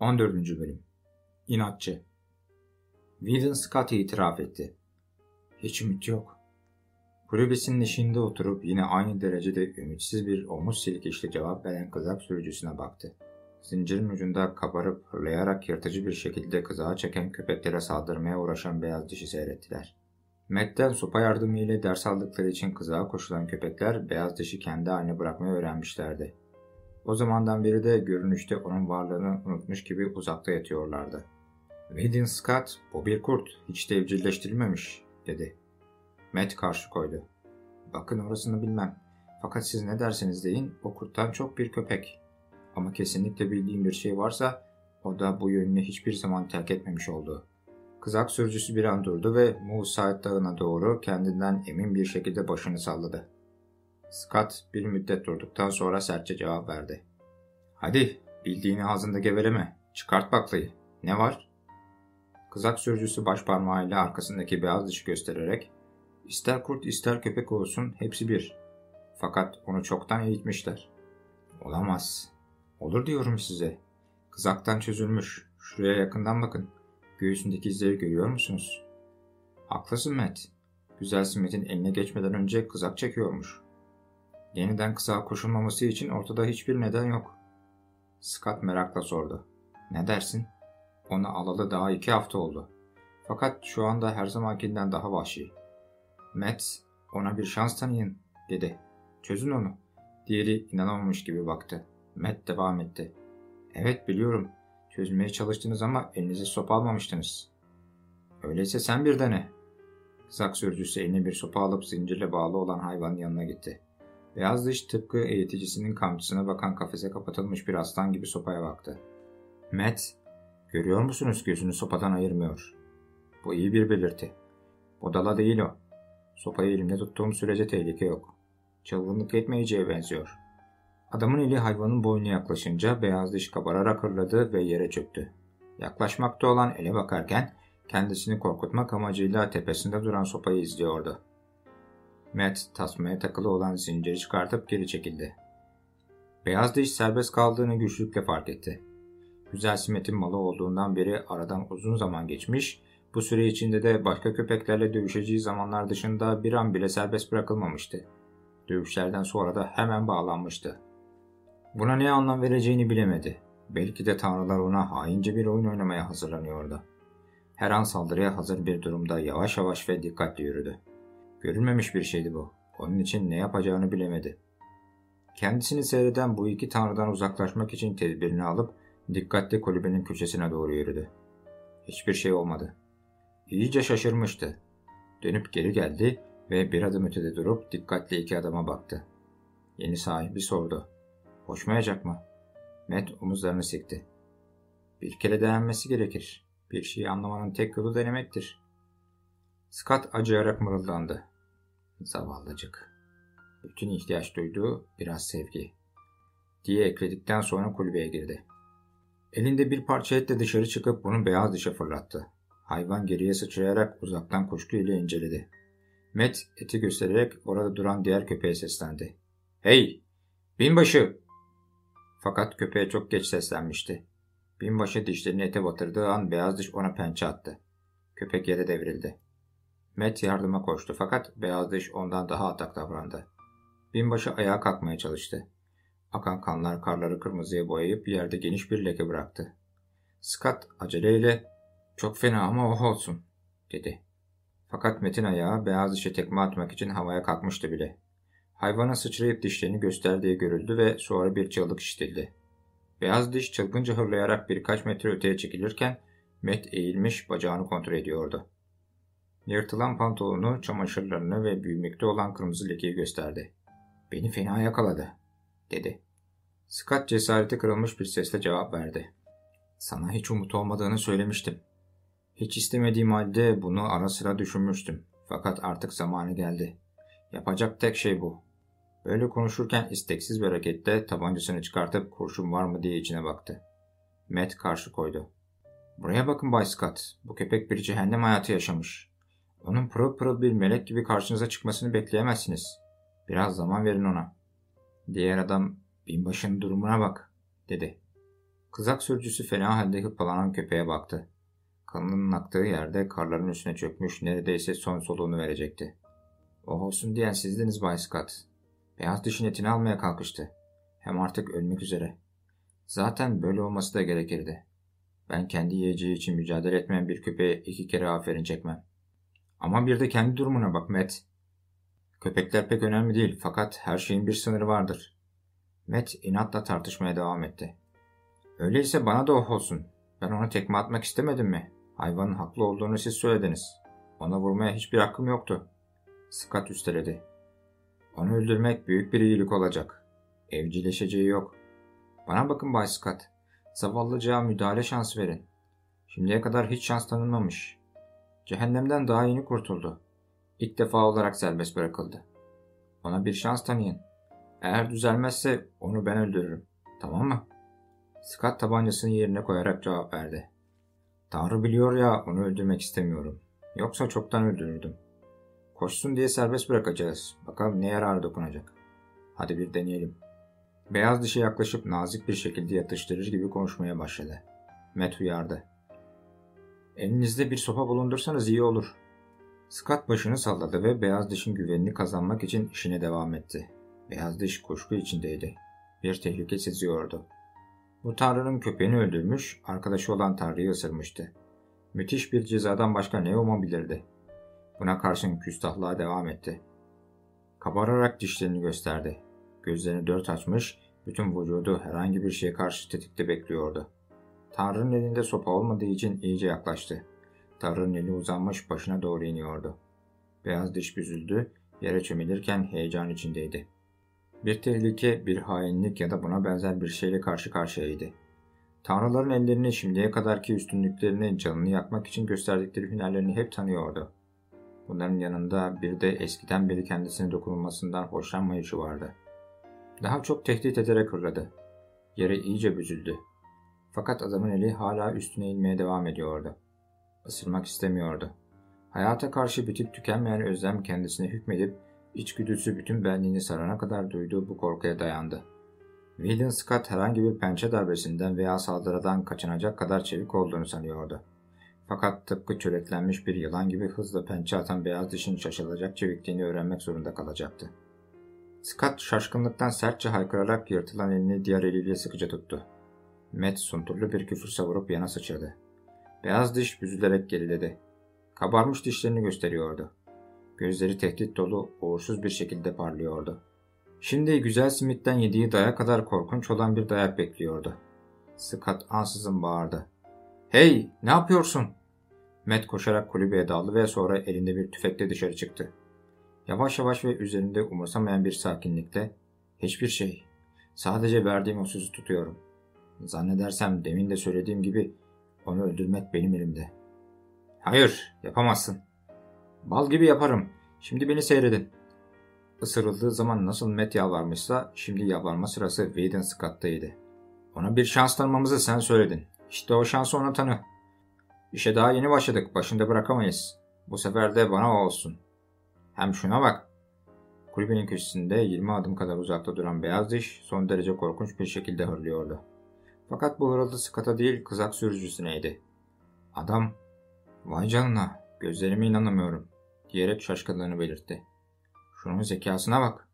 14. Bölüm İnatçı Whedon Scott itiraf etti. Hiç ümit yok. Kulübesinin eşiğinde oturup yine aynı derecede ümitsiz bir omuz silkişli cevap veren kızak sürücüsüne baktı. Zincirin ucunda kabarıp hırlayarak yırtıcı bir şekilde kızağa çeken köpeklere saldırmaya uğraşan beyaz dişi seyrettiler. Matt'ten sopa yardımıyla ders aldıkları için kızağa koşulan köpekler beyaz dişi kendi haline bırakmayı öğrenmişlerdi. O zamandan beri de görünüşte onun varlığını unutmuş gibi uzakta yatıyorlardı. Whedon Scott, bu bir kurt, hiç de evcilleştirilmemiş, dedi. Matt karşı koydu. Bakın orasını bilmem. Fakat siz ne derseniz deyin, o kurttan çok bir köpek. Ama kesinlikle bildiğim bir şey varsa, o da bu yönünü hiçbir zaman terk etmemiş oldu. Kızak sürücüsü bir an durdu ve Musaid Dağı'na doğru kendinden emin bir şekilde başını salladı. Scott bir müddet durduktan sonra sertçe cevap verdi. Hadi bildiğini ağzında geveleme. Çıkart baklayı. Ne var? Kızak sürücüsü baş parmağıyla arkasındaki beyaz dışı göstererek ister kurt ister köpek olsun hepsi bir. Fakat onu çoktan eğitmişler. Olamaz. Olur diyorum size. Kızaktan çözülmüş. Şuraya yakından bakın. Göğsündeki izleri görüyor musunuz? Haklısın Matt. Güzel Smith'in eline geçmeden önce kızak çekiyormuş. Yeniden kısa koşulmaması için ortada hiçbir neden yok. Scott merakla sordu. Ne dersin? Onu alalı daha iki hafta oldu. Fakat şu anda her zamankinden daha vahşi. Matt, ona bir şans tanıyın, dedi. Çözün onu. Diğeri inanamamış gibi baktı. Matt devam etti. Evet biliyorum. Çözmeye çalıştınız ama elinize sopa almamıştınız. Öyleyse sen bir dene. Kızak sürücüsü eline bir sopa alıp zincirle bağlı olan hayvanın yanına gitti. Beyaz dış tıpkı eğiticisinin kamçısına bakan kafese kapatılmış bir aslan gibi sopaya baktı. Matt, görüyor musunuz gözünü sopadan ayırmıyor. Bu iyi bir belirti. Bodala değil o. Sopayı elimde tuttuğum sürece tehlike yok. Çılgınlık etmeyeceğe benziyor. Adamın eli hayvanın boynuna yaklaşınca beyaz diş kabararak hırladı ve yere çöktü. Yaklaşmakta olan ele bakarken kendisini korkutmak amacıyla tepesinde duran sopayı izliyordu. Matt tasmaya takılı olan zinciri çıkartıp geri çekildi. Beyaz diş serbest kaldığını güçlükle fark etti. Güzel Smith'in malı olduğundan beri aradan uzun zaman geçmiş, bu süre içinde de başka köpeklerle dövüşeceği zamanlar dışında bir an bile serbest bırakılmamıştı. Dövüşlerden sonra da hemen bağlanmıştı. Buna ne anlam vereceğini bilemedi. Belki de tanrılar ona haince bir oyun oynamaya hazırlanıyordu. Her an saldırıya hazır bir durumda yavaş yavaş ve dikkatli yürüdü. Görülmemiş bir şeydi bu. Onun için ne yapacağını bilemedi. Kendisini seyreden bu iki tanrıdan uzaklaşmak için tedbirini alıp dikkatli kulübenin köşesine doğru yürüdü. Hiçbir şey olmadı. İyice şaşırmıştı. Dönüp geri geldi ve bir adım ötede durup dikkatli iki adama baktı. Yeni sahibi sordu. Hoşmayacak mı? Matt omuzlarını sikti. Bir kere denenmesi gerekir. Bir şeyi anlamanın tek yolu denemektir. Scott acıyarak mırıldandı. Zavallıcık. Bütün ihtiyaç duyduğu biraz sevgi. Diye ekledikten sonra kulübeye girdi. Elinde bir parça etle dışarı çıkıp bunu beyaz dışa fırlattı. Hayvan geriye sıçrayarak uzaktan kuşkuyla inceledi. Matt eti göstererek orada duran diğer köpeğe seslendi. Hey! Binbaşı! Fakat köpeğe çok geç seslenmişti. Binbaşı dişlerini ete batırdığı an beyaz diş ona pençe attı. Köpek yere devrildi. Matt yardıma koştu fakat beyaz diş ondan daha atak davrandı. Binbaşı ayağa kalkmaya çalıştı. Akan kanlar karları kırmızıya boyayıp yerde geniş bir leke bıraktı. Scott aceleyle ''Çok fena ama oh olsun'' dedi. Fakat Metin ayağı beyaz dişe tekme atmak için havaya kalkmıştı bile. Hayvana sıçrayıp dişlerini gösterdiği görüldü ve sonra bir çığlık işitildi. Beyaz diş çılgınca hırlayarak birkaç metre öteye çekilirken Met eğilmiş bacağını kontrol ediyordu. Yırtılan pantolonu, çamaşırlarını ve büyümekte olan kırmızı lekeyi gösterdi. Beni fena yakaladı, dedi. Scott cesareti kırılmış bir sesle cevap verdi. Sana hiç umut olmadığını söylemiştim. Hiç istemediğim halde bunu ara sıra düşünmüştüm. Fakat artık zamanı geldi. Yapacak tek şey bu. Böyle konuşurken isteksiz bir harekette tabancasını çıkartıp kurşun var mı diye içine baktı. Matt karşı koydu. Buraya bakın Bay Scott. Bu köpek bir cehennem hayatı yaşamış. Onun pırıl pırıl bir melek gibi karşınıza çıkmasını bekleyemezsiniz. Biraz zaman verin ona. Diğer adam binbaşının durumuna bak dedi. Kızak sürücüsü fena halde hıppalanan köpeğe baktı. Kanının aktığı yerde karların üstüne çökmüş neredeyse son soluğunu verecekti. O olsun diyen sizdiniz Bay Scott. Beyaz dişin etini almaya kalkıştı. Hem artık ölmek üzere. Zaten böyle olması da gerekirdi. Ben kendi yiyeceği için mücadele etmeyen bir köpeğe iki kere aferin çekmem. Ama bir de kendi durumuna bak Matt. Köpekler pek önemli değil fakat her şeyin bir sınırı vardır. Matt inatla tartışmaya devam etti. Öyleyse bana da oh olsun. Ben ona tekme atmak istemedim mi? Hayvanın haklı olduğunu siz söylediniz. Ona vurmaya hiçbir hakkım yoktu. Scott üsteledi. Onu öldürmek büyük bir iyilik olacak. Evcilleşeceği yok. Bana bakın Bay Scott. Zavallıcığa müdahale şansı verin. Şimdiye kadar hiç şans tanınmamış. Cehennemden daha yeni kurtuldu. İlk defa olarak serbest bırakıldı. Ona bir şans tanıyın. Eğer düzelmezse onu ben öldürürüm. Tamam mı? Scott tabancasını yerine koyarak cevap verdi. Tanrı biliyor ya onu öldürmek istemiyorum. Yoksa çoktan öldürürdüm. Koşsun diye serbest bırakacağız. Bakalım ne yararı dokunacak. Hadi bir deneyelim. Beyaz dişe yaklaşıp nazik bir şekilde yatıştırır gibi konuşmaya başladı. Matt uyardı. Elinizde bir sopa bulundursanız iyi olur. Scott başını salladı ve beyaz dişin güvenini kazanmak için işine devam etti. Beyaz diş kuşku içindeydi. Bir tehlike seziyordu. Bu tanrının köpeğini öldürmüş, arkadaşı olan tanrıyı ısırmıştı. Müthiş bir cezadan başka ne umabilirdi? Buna karşın küstahlığa devam etti. Kabararak dişlerini gösterdi. Gözlerini dört açmış, bütün vücudu herhangi bir şeye karşı tetikte bekliyordu. Tanrı'nın elinde sopa olmadığı için iyice yaklaştı. Tanrı'nın eli uzanmış başına doğru iniyordu. Beyaz diş büzüldü, yere çömelirken heyecan içindeydi. Bir tehlike, bir hainlik ya da buna benzer bir şeyle karşı karşıyaydı. Tanrıların ellerini şimdiye kadarki üstünlüklerini canını yakmak için gösterdikleri hünerlerini hep tanıyordu. Bunların yanında bir de eskiden beri kendisine dokunulmasından hoşlanmayışı vardı. Daha çok tehdit ederek hırladı. Yere iyice büzüldü. Fakat adamın eli hala üstüne inmeye devam ediyordu. Isırmak istemiyordu. Hayata karşı bitip tükenmeyen özlem kendisine hükmedip içgüdüsü bütün benliğini sarana kadar duyduğu bu korkuya dayandı. William Scott herhangi bir pençe darbesinden veya saldırıdan kaçınacak kadar çevik olduğunu sanıyordu. Fakat tıpkı çöreklenmiş bir yılan gibi hızla pençe atan beyaz dişin şaşılacak çevikliğini öğrenmek zorunda kalacaktı. Scott şaşkınlıktan sertçe haykırarak yırtılan elini diğer eliyle sıkıca tuttu. Matt sunturlu bir küfür savurup yana sıçradı. Beyaz diş büzülerek geriledi. Kabarmış dişlerini gösteriyordu. Gözleri tehdit dolu, uğursuz bir şekilde parlıyordu. Şimdi güzel simitten yediği dayak kadar korkunç olan bir dayak bekliyordu. Scott ansızın bağırdı. ''Hey, ne yapıyorsun?'' Matt koşarak kulübeye daldı ve sonra elinde bir tüfekle dışarı çıktı. Yavaş yavaş ve üzerinde umursamayan bir sakinlikle ''Hiçbir şey. Sadece verdiğim o sözü tutuyorum. Zannedersem demin de söylediğim gibi onu öldürmek benim elimde.'' ''Hayır, yapamazsın. Bal gibi yaparım. Şimdi beni seyredin.'' Isırıldığı zaman nasıl Matt yalvarmışsa şimdi yalvarma sırası Whedon Scott'taydı. Ona bir şans tanımamızı sen söyledin. İşte o şansı ona tanı. İşe daha yeni başladık. Başında bırakamayız. Bu sefer de bana o olsun. Hem şuna bak. Kulübenin köşesinde 20 adım kadar uzakta duran beyaz diş son derece korkunç bir şekilde hırlıyordu. Fakat bu hırıldı Scott'a değil kızak sürücüsüneydi. Adam, vay canına gözlerime inanamıyorum diyerek şaşkınlığını belirtti. Şunun zekasına bak.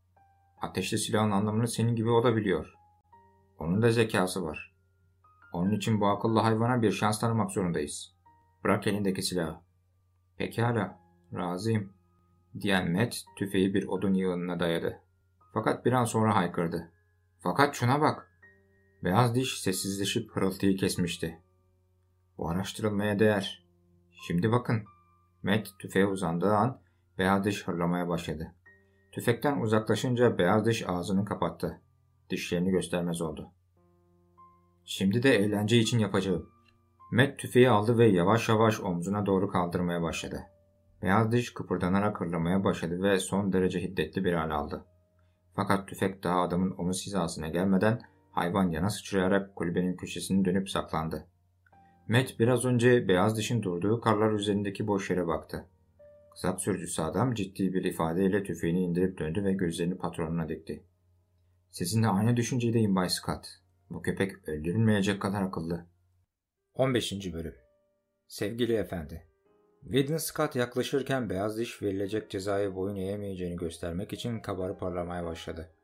Ateşli silahın anlamını senin gibi o da biliyor. Onun da zekası var. Onun için bu akıllı hayvana bir şans tanımak zorundayız. Bırak elindeki silahı. Pekala, razıyım. Diyen Matt tüfeği bir odun yığınına dayadı. Fakat bir an sonra haykırdı. Fakat şuna bak. Beyaz diş sessizleşip hırıltıyı kesmişti. Bu araştırılmaya değer. Şimdi bakın. Matt tüfeğe uzandığı an beyaz diş hırlamaya başladı. Tüfekten uzaklaşınca beyaz diş ağzını kapattı. Dişlerini göstermez oldu. Şimdi de eğlence için yapacağım. Matt tüfeği aldı ve yavaş yavaş omzuna doğru kaldırmaya başladı. Beyaz diş kıpırdanarak hırlamaya başladı ve son derece hiddetli bir hal aldı. Fakat tüfek daha adamın omuz hizasına gelmeden hayvan yana sıçrayarak kulübenin köşesini dönüp saklandı. Matt biraz önce beyaz dişin durduğu karlar üzerindeki boş yere baktı. Kızak sürücüsü adam ciddi bir ifadeyle tüfeğini indirip döndü ve gözlerini patronuna dikti. Sizinle aynı düşüncedeyim Bay Scott. Bu köpek öldürülmeyecek kadar akıllı. 15. Bölüm Sevgili Efendi Whedon Scott yaklaşırken beyaz diş verilecek cezaya boyun eğemeyeceğini göstermek için kabarı parlamaya başladı.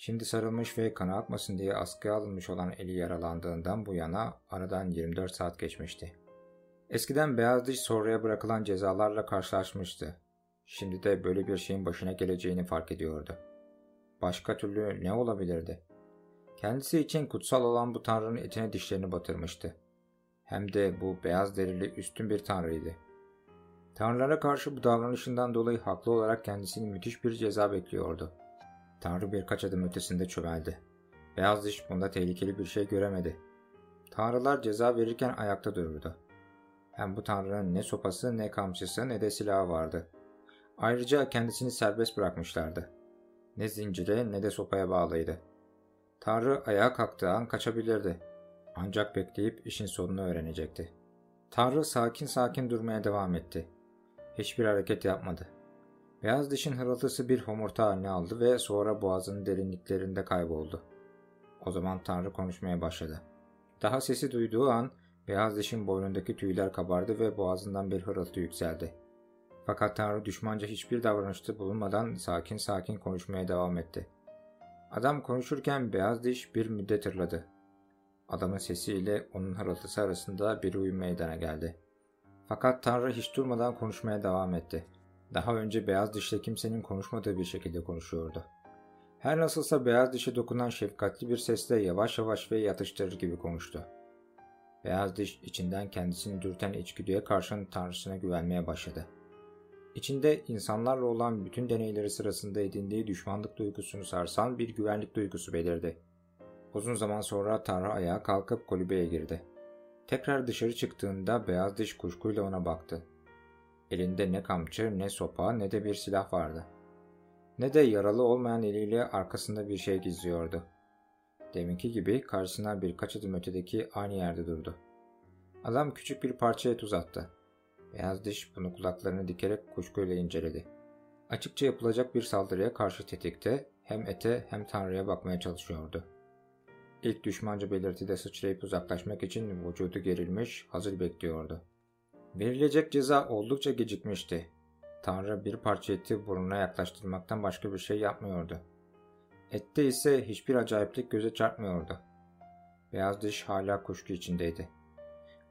Şimdi sarılmış ve kanı akmasın diye askıya alınmış olan eli yaralandığından bu yana aradan 24 saat geçmişti. Eskiden beyaz diş sonraya bırakılan cezalarla karşılaşmıştı. Şimdi de böyle bir şeyin başına geleceğini fark ediyordu. Başka türlü ne olabilirdi? Kendisi için kutsal olan bu tanrının etine dişlerini batırmıştı. Hem de bu beyaz derili üstün bir tanrıydı. Tanrılara karşı bu davranışından dolayı haklı olarak kendisini müthiş bir ceza bekliyordu. Tanrı birkaç adım ötesinde çömeldi. Beyaz diş bunda tehlikeli bir şey göremedi. Tanrılar ceza verirken ayakta dururdu. Hem bu tanrının ne sopası ne kamçısı ne de silahı vardı. Ayrıca kendisini serbest bırakmışlardı. Ne zincire ne de sopaya bağlıydı. Tanrı ayağa kalktığı an kaçabilirdi. Ancak bekleyip işin sonunu öğrenecekti. Tanrı sakin sakin durmaya devam etti. Hiçbir hareket yapmadı. Beyaz dişin hırıltısı bir homurta haline aldı ve sonra boğazının derinliklerinde kayboldu. O zaman Tanrı konuşmaya başladı. Daha sesi duyduğu an beyaz dişin boynundaki tüyler kabardı ve boğazından bir hırıltı yükseldi. Fakat Tanrı düşmanca hiçbir davranışta bulunmadan sakin sakin konuşmaya devam etti. Adam konuşurken beyaz diş bir müddet hırladı. Adamın sesiyle onun hırıltısı arasında bir uyum meydana geldi. Fakat Tanrı hiç durmadan konuşmaya devam etti. Daha önce beyaz dişle kimsenin konuşmadığı bir şekilde konuşuyordu. Her nasılsa beyaz dişe dokunan şefkatli bir sesle yavaş yavaş ve yatıştırır gibi konuştu. Beyaz diş içinden kendisini dürten içgüdüye karşın tanrısına güvenmeye başladı. İçinde insanlarla olan bütün deneyleri sırasında edindiği düşmanlık duygusunu sarsan bir güvenlik duygusu belirdi. Uzun zaman sonra Tanrı ayağa kalkıp kulübeye girdi. Tekrar dışarı çıktığında beyaz diş kuşkuyla ona baktı. Elinde ne kamçı ne sopa ne de bir silah vardı. Ne de yaralı olmayan eliyle arkasında bir şey gizliyordu. Deminki gibi karşısına birkaç adım ötedeki aynı yerde durdu. Adam küçük bir parça et uzattı. Beyaz diş bunu kulaklarını dikerek kuşkuyla inceledi. Açıkça yapılacak bir saldırıya karşı tetikte hem ete hem tanrıya bakmaya çalışıyordu. İlk düşmanca belirtide sıçrayıp uzaklaşmak için vücudu gerilmiş, hazır bekliyordu. Verilecek ceza oldukça gecikmişti. Tanrı bir parça eti burnuna yaklaştırmaktan başka bir şey yapmıyordu. Ette ise hiçbir acayiplik göze çarpmıyordu. Beyaz diş hala kuşku içindeydi.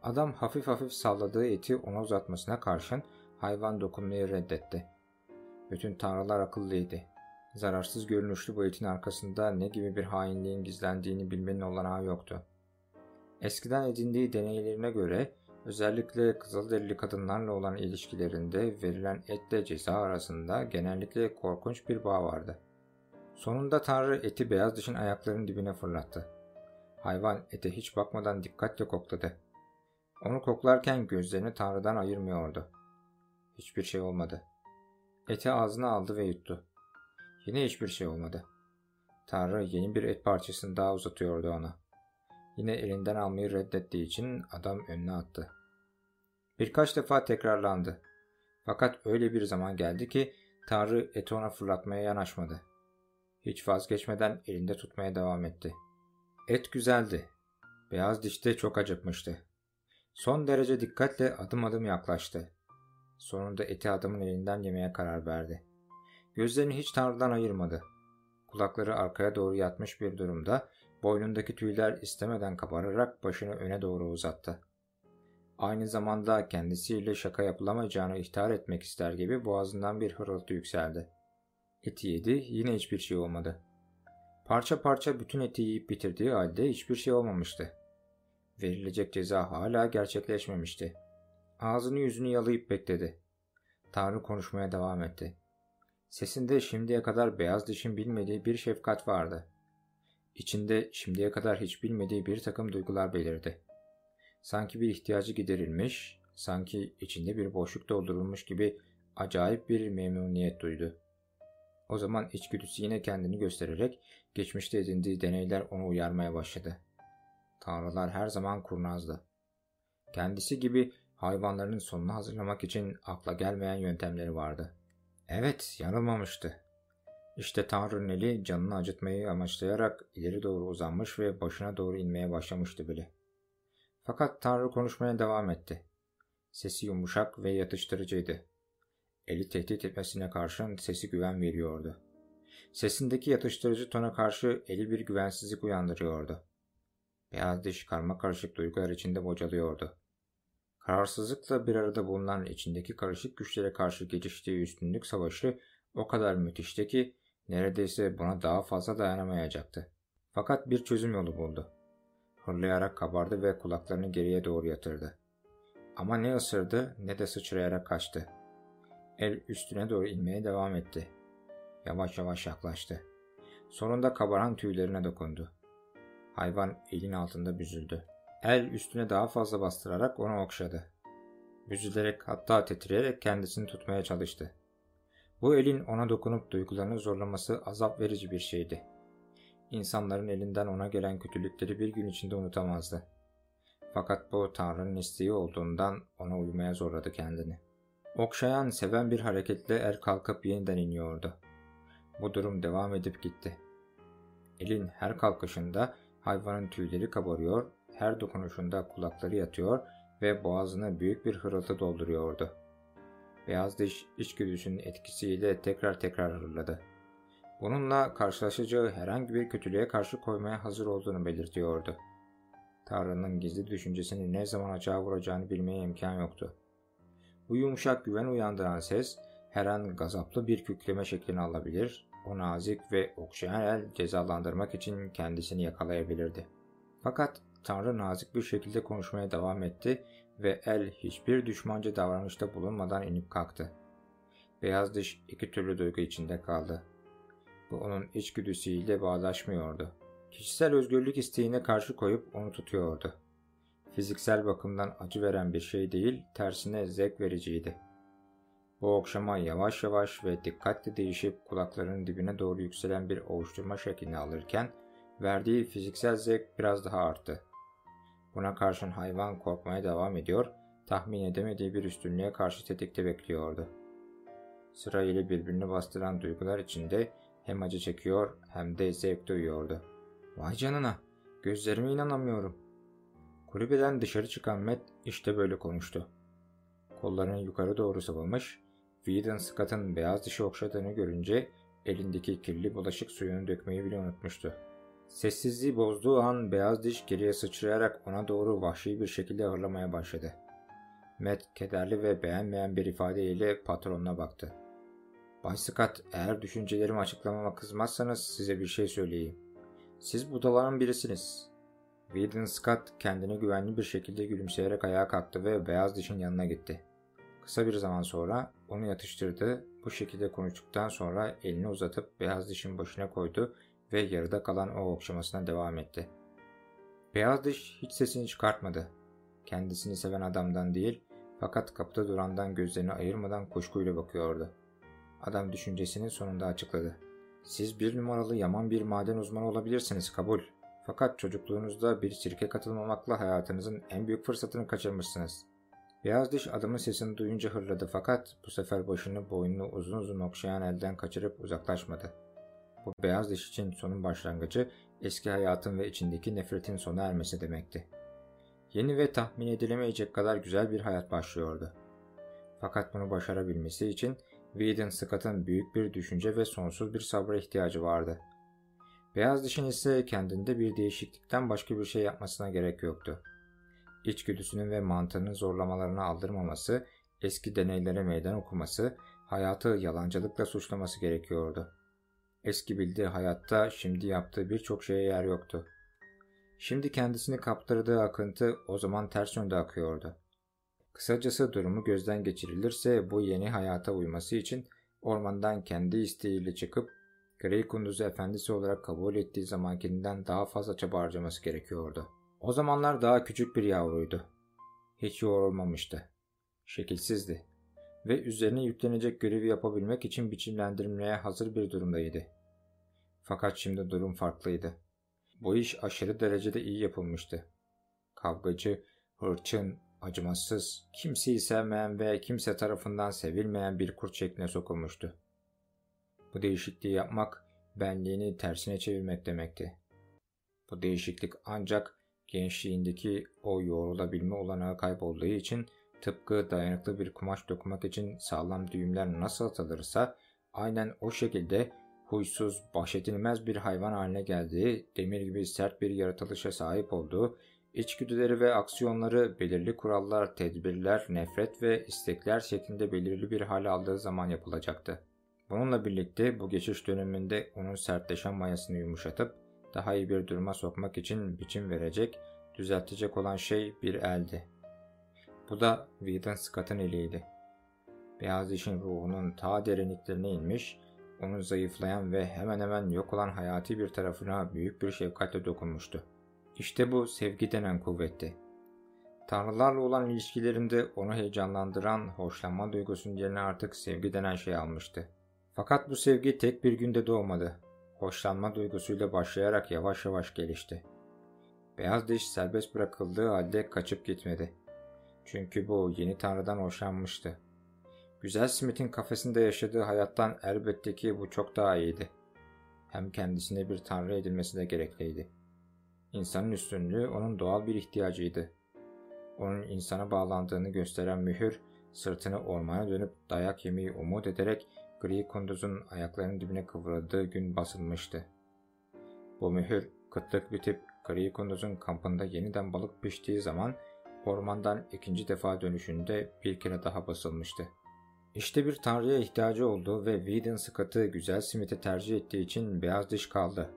Adam hafif hafif salladığı eti ona uzatmasına karşın hayvan dokunmayı reddetti. Bütün tanrılar akıllıydı. Zararsız görünüşlü bu etin arkasında ne gibi bir hainliğin gizlendiğini bilmenin olanağı yoktu. Eskiden edindiği deneylerine göre özellikle kızılderili kadınlarla olan ilişkilerinde verilen etle ceza arasında genellikle korkunç bir bağ vardı. Sonunda Tanrı eti beyaz dişin ayaklarının dibine fırlattı. Hayvan ete hiç bakmadan dikkatle kokladı. Onu koklarken gözlerini Tanrı'dan ayırmıyordu. Hiçbir şey olmadı. Eti ağzına aldı ve yuttu. Yine hiçbir şey olmadı. Tanrı yeni bir et parçasını daha uzatıyordu ona. Yine elinden almayı reddettiği için adam önüne attı. Birkaç defa tekrarlandı. Fakat öyle bir zaman geldi ki Tanrı eti ona fırlatmaya yanaşmadı. Hiç vazgeçmeden elinde tutmaya devam etti. Et güzeldi. Beyaz dişte çok acıkmıştı. Son derece dikkatle adım adım yaklaştı. Sonunda eti adamın elinden yemeye karar verdi. Gözlerini hiç Tanrı'dan ayırmadı. Kulakları arkaya doğru yatmış bir durumda, boynundaki tüyler istemeden kabararak başını öne doğru uzattı. Aynı zamanda kendisiyle şaka yapılamayacağını ihtar etmek ister gibi boğazından bir hırıltı yükseldi. Eti yedi, yine hiçbir şey olmadı. Parça parça bütün eti yiyip bitirdiği halde hiçbir şey olmamıştı. Verilecek ceza hala gerçekleşmemişti. Ağzını yüzünü yalayıp bekledi. Tanrı konuşmaya devam etti. Sesinde şimdiye kadar beyaz dişin bilmediği bir şefkat vardı. İçinde şimdiye kadar hiç bilmediği bir takım duygular belirdi. Sanki bir ihtiyacı giderilmiş, sanki içinde bir boşluk doldurulmuş gibi acayip bir memnuniyet duydu. O zaman içgüdüsü yine kendini göstererek geçmişte edindiği deneyler onu uyarmaya başladı. Tanrılar her zaman kurnazdı. Kendisi gibi hayvanların sonunu hazırlamak için akla gelmeyen yöntemleri vardı. Evet, yanılmamıştı. İşte Tanrı'nın eli canını acıtmayı amaçlayarak ileri doğru uzanmış ve başına doğru inmeye başlamıştı bile. Fakat Tanrı konuşmaya devam etti. Sesi yumuşak ve yatıştırıcıydı. Eli tehdit etmesine karşın sesi güven veriyordu. Sesindeki yatıştırıcı tona karşı eli bir güvensizlik uyandırıyordu. Beyaz diş karma karışık duygular içinde bocalıyordu. Kararsızlıkla bir arada bulunan içindeki karışık güçlere karşı geçiştiği üstünlük savaşı o kadar müthişti ki neredeyse buna daha fazla dayanamayacaktı. Fakat bir çözüm yolu buldu. Hırlayarak kabardı ve kulaklarını geriye doğru yatırdı. Ama ne ısırdı ne de sıçrayarak kaçtı. El üstüne doğru inmeye devam etti. Yavaş yavaş yaklaştı. Sonunda kabaran tüylerine dokundu. Hayvan elin altında büzüldü. El üstüne daha fazla bastırarak onu okşadı. Büzülerek hatta titreyerek kendisini tutmaya çalıştı. Bu elin ona dokunup duygularını zorlaması azap verici bir şeydi. İnsanların elinden ona gelen kötülükleri bir gün içinde unutamazdı. Fakat bu Tanrı'nın isteği olduğundan ona uymaya zorladı kendini. Okşayan, seven bir hareketle er kalkıp yeniden iniyordu. Bu durum devam edip gitti. Elin her kalkışında hayvanın tüyleri kabarıyor, her dokunuşunda kulakları yatıyor ve boğazına büyük bir hırıltı dolduruyordu. Beyaz diş içgüdüsünün etkisiyle tekrar tekrar hırladı. Bununla karşılaşacağı herhangi bir kötülüğe karşı koymaya hazır olduğunu belirtiyordu. Tanrı'nın gizli düşüncesini ne zaman açığa vuracağını bilmeye imkan yoktu. Bu yumuşak güven uyandıran ses her an gazaplı bir kükreme şeklini alabilir, o nazik ve okşayan el cezalandırmak için kendisini yakalayabilirdi. Fakat Tanrı nazik bir şekilde konuşmaya devam etti ve el hiçbir düşmanca davranışta bulunmadan inip kalktı. Beyaz diş iki türlü duygu içinde kaldı. Bu onun içgüdüsüyle bağdaşmıyordu. Kişisel özgürlük isteğine karşı koyup onu tutuyordu. Fiziksel bakımdan acı veren bir şey değil, tersine zevk vericiydi. Bu okşama yavaş yavaş ve dikkatli değişip kulaklarının dibine doğru yükselen bir ovuşturma şeklini alırken, verdiği fiziksel zevk biraz daha arttı. Buna karşın hayvan korkmaya devam ediyor, tahmin edemediği bir üstünlüğe karşı tetikte bekliyordu. Sırayla birbirini bastıran duygular içinde hem acı çekiyor hem de zevk duyuyordu. Vay canına, gözlerime inanamıyorum. Kulübeden dışarı çıkan Matt işte böyle konuştu. Kollarını yukarı doğru sıvamış, Whedon Scott'ın beyaz dişi okşadığını görünce elindeki kirli bulaşık suyunu dökmeyi bile unutmuştu. Sessizliği bozduğu an beyaz diş geriye sıçrayarak ona doğru vahşi bir şekilde hırlamaya başladı. Matt kederli ve beğenmeyen bir ifadeyle patronuna baktı. Bay Scott eğer düşüncelerimi açıklamama kızmazsanız size bir şey söyleyeyim. Siz budaların birisiniz. Whedon Scott kendine güvenli bir şekilde gülümseyerek ayağa kalktı ve beyaz dişin yanına gitti. Kısa bir zaman sonra onu yatıştırdı. Bu şekilde konuştuktan sonra elini uzatıp beyaz dişin başına koydu ve yarıda kalan o okşamasına devam etti. Beyaz diş hiç sesini çıkartmadı. Kendisini seven adamdan değil fakat kapıda durandan gözlerini ayırmadan kuşkuyla bakıyordu. Adam düşüncesinin sonunda açıkladı. Siz bir numaralı yaman bir maden uzmanı olabilirsiniz kabul. Fakat çocukluğunuzda bir sirke katılmamakla hayatınızın en büyük fırsatını kaçırmışsınız. Beyaz diş adamın sesini duyunca hırladı fakat bu sefer başını boynunu uzun uzun okşayan elden kaçırıp uzaklaşmadı. Bu beyaz diş için sonun başlangıcı eski hayatın ve içindeki nefretin sona ermesi demekti. Yeni ve tahmin edilemeyecek kadar güzel bir hayat başlıyordu. Fakat bunu başarabilmesi için Whedon Scott'ın büyük bir düşünce ve sonsuz bir sabra ihtiyacı vardı. Beyaz dişin ise kendinde bir değişiklikten başka bir şey yapmasına gerek yoktu. İçgüdüsünün ve mantığının zorlamalarını aldırmaması, eski deneylere meydan okuması, hayatı yalancılıkla suçlaması gerekiyordu. Eski bildiği hayatta şimdi yaptığı birçok şeye yer yoktu. Şimdi kendisini kaptırdığı akıntı o zaman ters yönde akıyordu. Kısacası durumu gözden geçirilirse bu yeni hayata uyması için ormandan kendi isteğiyle çıkıp Grey Kunduz'u efendisi olarak kabul ettiği zamankinden daha fazla çaba harcaması gerekiyordu. O zamanlar daha küçük bir yavruydu. Hiç yoğrulmamıştı. Şekilsizdi. Ve üzerine yüklenecek görevi yapabilmek için biçimlendirmeye hazır bir durumdaydı. Fakat şimdi durum farklıydı. Bu iş aşırı derecede iyi yapılmıştı. Kavgacı, hırçın, acımasız, kimseyi sevmeyen ve kimse tarafından sevilmeyen bir kurt şekline sokulmuştu. Bu değişikliği yapmak benliğini tersine çevirmek demekti. Bu değişiklik ancak gençliğindeki o yoğrulabilme olanağı kaybolduğu için tıpkı dayanıklı bir kumaş dokumak için sağlam düğümler nasıl atılırsa aynen o şekilde huysuz, bahşedilmez bir hayvan haline geldiği, demir gibi sert bir yaratılışa sahip olduğu, içgüdüleri ve aksiyonları belirli kurallar, tedbirler, nefret ve istekler şeklinde belirli bir hale aldığı zaman yapılacaktı. Bununla birlikte bu geçiş döneminde onun sertleşen mayasını yumuşatıp daha iyi bir duruma sokmak için biçim verecek, düzeltecek olan şey bir eldi. Bu da Whedon Scott'ın eliydi. Beyaz işin ruhunun ta derinliklerine inmiş, onu zayıflayan ve hemen hemen yok olan hayati bir tarafına büyük bir şefkatle dokunmuştu. İşte bu sevgi denen kuvvetti. Tanrılarla olan ilişkilerinde onu heyecanlandıran hoşlanma duygusunun yerine artık sevgi denen şey almıştı. Fakat bu sevgi tek bir günde doğmadı. Hoşlanma duygusuyla başlayarak yavaş yavaş gelişti. Beyaz diş serbest bırakıldığı halde kaçıp gitmedi. Çünkü bu yeni tanrıdan hoşlanmıştı. Güzel Smith'in kafesinde yaşadığı hayattan elbette ki bu çok daha iyiydi. Hem kendisine bir tanrı edilmesi de gerekliydi. İnsanın üstünlüğü onun doğal bir ihtiyacıydı. Onun insana bağlandığını gösteren mühür, sırtını ormana dönüp dayak yemeyi umut ederek gri kunduzun ayaklarının dibine kıvrıldığı gün basılmıştı. Bu mühür kıtlık bitip gri kunduzun kampında yeniden balık piştiği zaman ormandan ikinci defa dönüşünde bir kere daha basılmıştı. İşte bir tanrıya ihtiyacı oldu ve Whedon Scott'ı güzel Smith'e tercih ettiği için beyaz diş kaldı.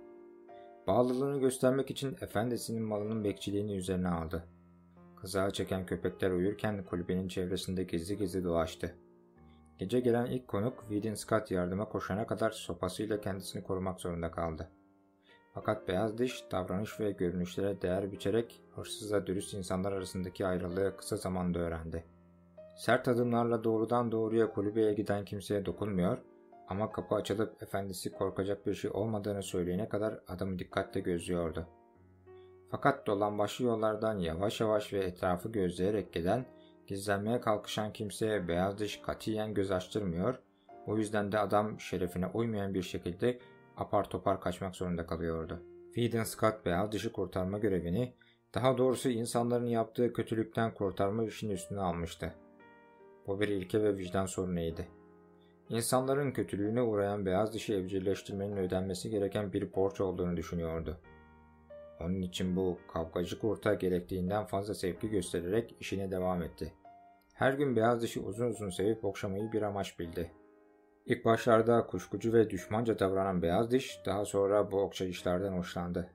Bağlılığını göstermek için efendisinin malının bekçiliğini üzerine aldı. Kızağı çeken köpekler uyurken kulübenin çevresinde gizli gizli dolaştı. Gece gelen ilk konuk Whedon Scott yardıma koşana kadar sopasıyla kendisini korumak zorunda kaldı. Fakat beyaz diş davranış ve görünüşlere değer biçerek hırsızla dürüst insanlar arasındaki ayrılığı kısa zamanda öğrendi. Sert adımlarla doğrudan doğruya kulübeye giden kimseye dokunmuyor ama kapı açılıp efendisi korkacak bir şey olmadığını söyleyene kadar adamı dikkatle gözlüyordu. Fakat dolambaçlı yollardan yavaş yavaş ve etrafı gözleyerek gelen, gizlenmeye kalkışan kimseye beyaz dış katiyen göz açtırmıyor, o yüzden de adam şerefine uymayan bir şekilde apar topar kaçmak zorunda kalıyordu. Whedon Scott beyaz dışı kurtarma görevini, daha doğrusu insanların yaptığı kötülükten kurtarma işini üstüne almıştı. Bu bir ilke ve vicdan sorunuydu. İnsanların kötülüğüne uğrayan beyaz dışı evcilleştirmenin ödenmesi gereken bir borç olduğunu düşünüyordu. Onun için bu kavgacı kurta gerektiğinden fazla sevgi göstererek işine devam etti. Her gün beyaz dişi uzun uzun sevip okşamayı bir amaç bildi. İlk başlarda kuşkucu ve düşmanca davranan beyaz diş daha sonra bu okşayışlardan hoşlandı.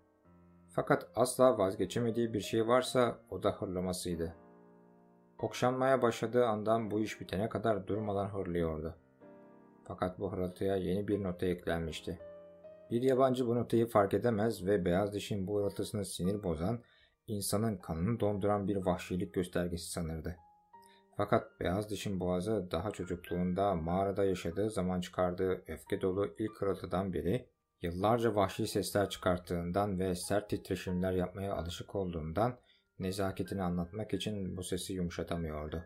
Fakat asla vazgeçemediği bir şey varsa o da hırlamasıydı. Okşanmaya başladığı andan bu iş bitene kadar durmadan hırlıyordu. Fakat bu hırıltıya yeni bir nota eklenmişti. Bir yabancı bu notayı fark edemez ve beyaz dişin bu hırıltısını sinir bozan, insanın kanını donduran bir vahşilik göstergesi sanırdı. Fakat beyaz dişin boğazı daha çocukluğunda mağarada yaşadığı zaman çıkardığı öfke dolu ilk hırıltıdan beri yıllarca vahşi sesler çıkarttığından ve sert titreşimler yapmaya alışık olduğundan nezaketini anlatmak için bu sesi yumuşatamıyordu.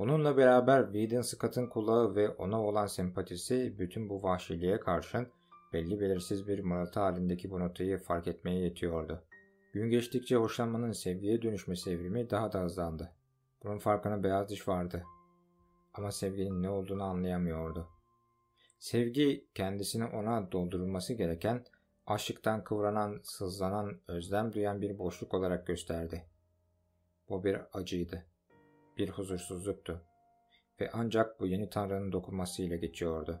Bununla beraber Whedon Scott'ın kulağı ve ona olan sempatisi bütün bu vahşiliğe karşın belli belirsiz bir mırıltı halindeki bu notayı fark etmeye yetiyordu. Gün geçtikçe hoşlanmanın sevgiye dönüşmesi evrimi daha da hızlandı. Bunun farkına beyaz diş vardı. Ama sevginin ne olduğunu anlayamıyordu. Sevgi kendisini ona doldurulması gereken açlıktan kıvranan, sızlanan, özlem duyan bir boşluk olarak gösterdi. Bu bir acıydı. Bir huzursuzluktu. Ve ancak bu yeni tanrının dokunmasıyla geçiyordu.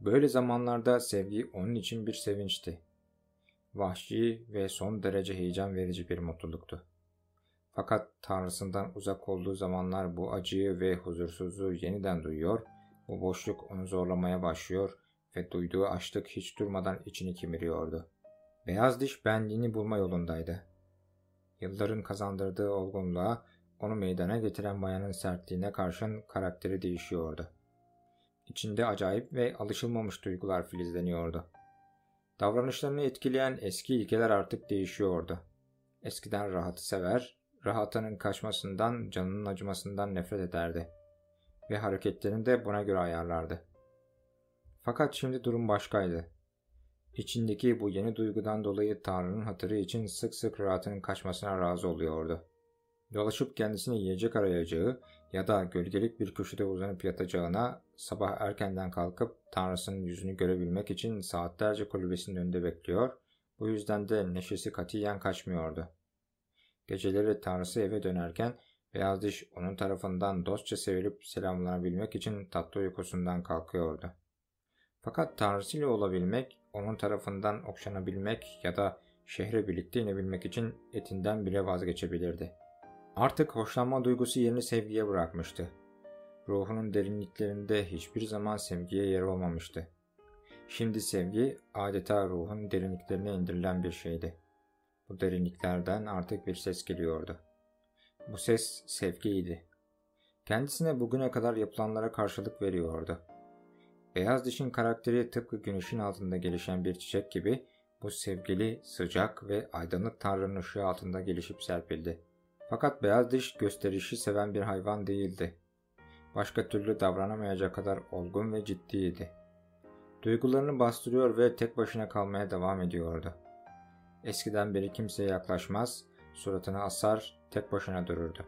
Böyle zamanlarda sevgi onun için bir sevinçti. Vahşi ve son derece heyecan verici bir mutluluktu. Fakat tanrısından uzak olduğu zamanlar bu acıyı ve huzursuzluğu yeniden duyuyor, bu boşluk onu zorlamaya başlıyor ve duyduğu açlık hiç durmadan içini kimiriyordu. Beyaz diş benliğini bulma yolundaydı. Yılların kazandırdığı olgunluğa, onu meydana getiren mayanın sertliğine karşın karakteri değişiyordu. İçinde acayip ve alışılmamış duygular filizleniyordu. Davranışlarını etkileyen eski ilkeler artık değişiyordu. Eskiden rahatı sever, rahatının kaçmasından, canının acımasından nefret ederdi ve hareketlerini de buna göre ayarlardı. Fakat şimdi durum başkaydı. İçindeki bu yeni duygudan dolayı Tanrı'nın hatırı için sık sık rahatının kaçmasına razı oluyordu. Dolaşıp kendisine yiyecek arayacağı ya da gölgelik bir köşede uzanıp yatacağına sabah erkenden kalkıp Tanrısının yüzünü görebilmek için saatlerce kulübesinin önünde bekliyor, bu yüzden de neşesi katiyen kaçmıyordu. Geceleri Tanrısı eve dönerken Beyaz Diş onun tarafından dostça sevilip selamlanabilmek için tatlı uykusundan kalkıyordu. Fakat Tanrısıyla olabilmek, onun tarafından okşanabilmek ya da şehre birlikte inebilmek için etinden bile vazgeçebilirdi. Artık hoşlanma duygusu yerini sevgiye bırakmıştı. Ruhunun derinliklerinde hiçbir zaman sevgiye yer olmamıştı. Şimdi sevgi adeta ruhun derinliklerine indirilen bir şeydi. Bu derinliklerden artık bir ses geliyordu. Bu ses sevgiydi. Kendisine bugüne kadar yapılanlara karşılık veriyordu. Beyaz dişin karakteri tıpkı güneşin altında gelişen bir çiçek gibi bu sevgili, sıcak ve aydınlık tanrının ışığı altında gelişip serpildi. Fakat beyaz diş gösterişi seven bir hayvan değildi. Başka türlü davranamayacak kadar olgun ve ciddiydi. Duygularını bastırıyor ve tek başına kalmaya devam ediyordu. Eskiden beri kimseye yaklaşmaz, suratını asar, tek başına dururdu.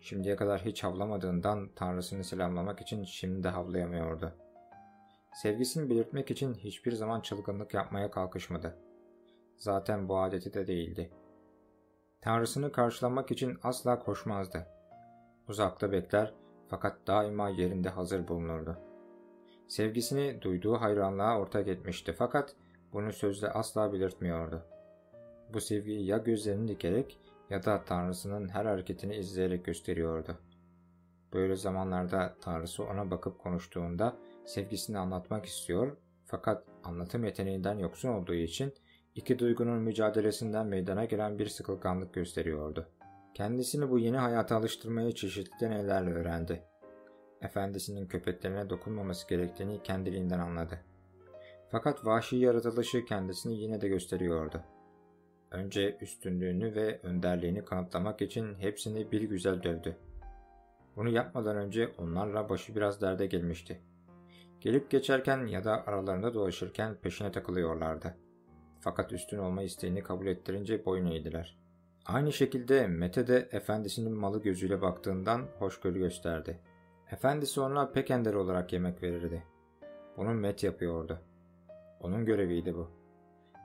Şimdiye kadar hiç havlamadığından tanrısını selamlamak için şimdi de havlayamıyordu. Sevgisini belirtmek için hiçbir zaman çılgınlık yapmaya kalkışmadı. Zaten bu adeti de değildi. Tanrısını karşılamak için asla koşmazdı. Uzakta bekler fakat daima yerinde hazır bulunurdu. Sevgisini duyduğu hayranlığa ortak etmişti fakat bunu sözle asla belirtmiyordu. Bu sevgiyi ya gözlerini dikerek ya da Tanrısının her hareketini izleyerek gösteriyordu. Böyle zamanlarda Tanrısı ona bakıp konuştuğunda sevgisini anlatmak istiyor fakat anlatım yeteneğinden yoksun olduğu için iki duygunun mücadelesinden meydana gelen bir sıkılganlık gösteriyordu. Kendisini bu yeni hayata alıştırmayı çeşitli deneylerle öğrendi. Efendisinin köpeklerine dokunmaması gerektiğini kendiliğinden anladı. Fakat vahşi yaratılışı kendisini yine de gösteriyordu. Önce üstünlüğünü ve önderliğini kanıtlamak için hepsini bir güzel dövdü. Bunu yapmadan önce onlarla başı biraz derde gelmişti. Gelip geçerken ya da aralarında dolaşırken peşine takılıyorlardı. Fakat üstün olma isteğini kabul ettirince boyun eğdiler. Aynı şekilde Mete de efendisinin malı gözüyle baktığından hoşgörü gösterdi. Efendisi ona pek ender olarak yemek verirdi. Bunu Met yapıyordu. Onun göreviydi bu.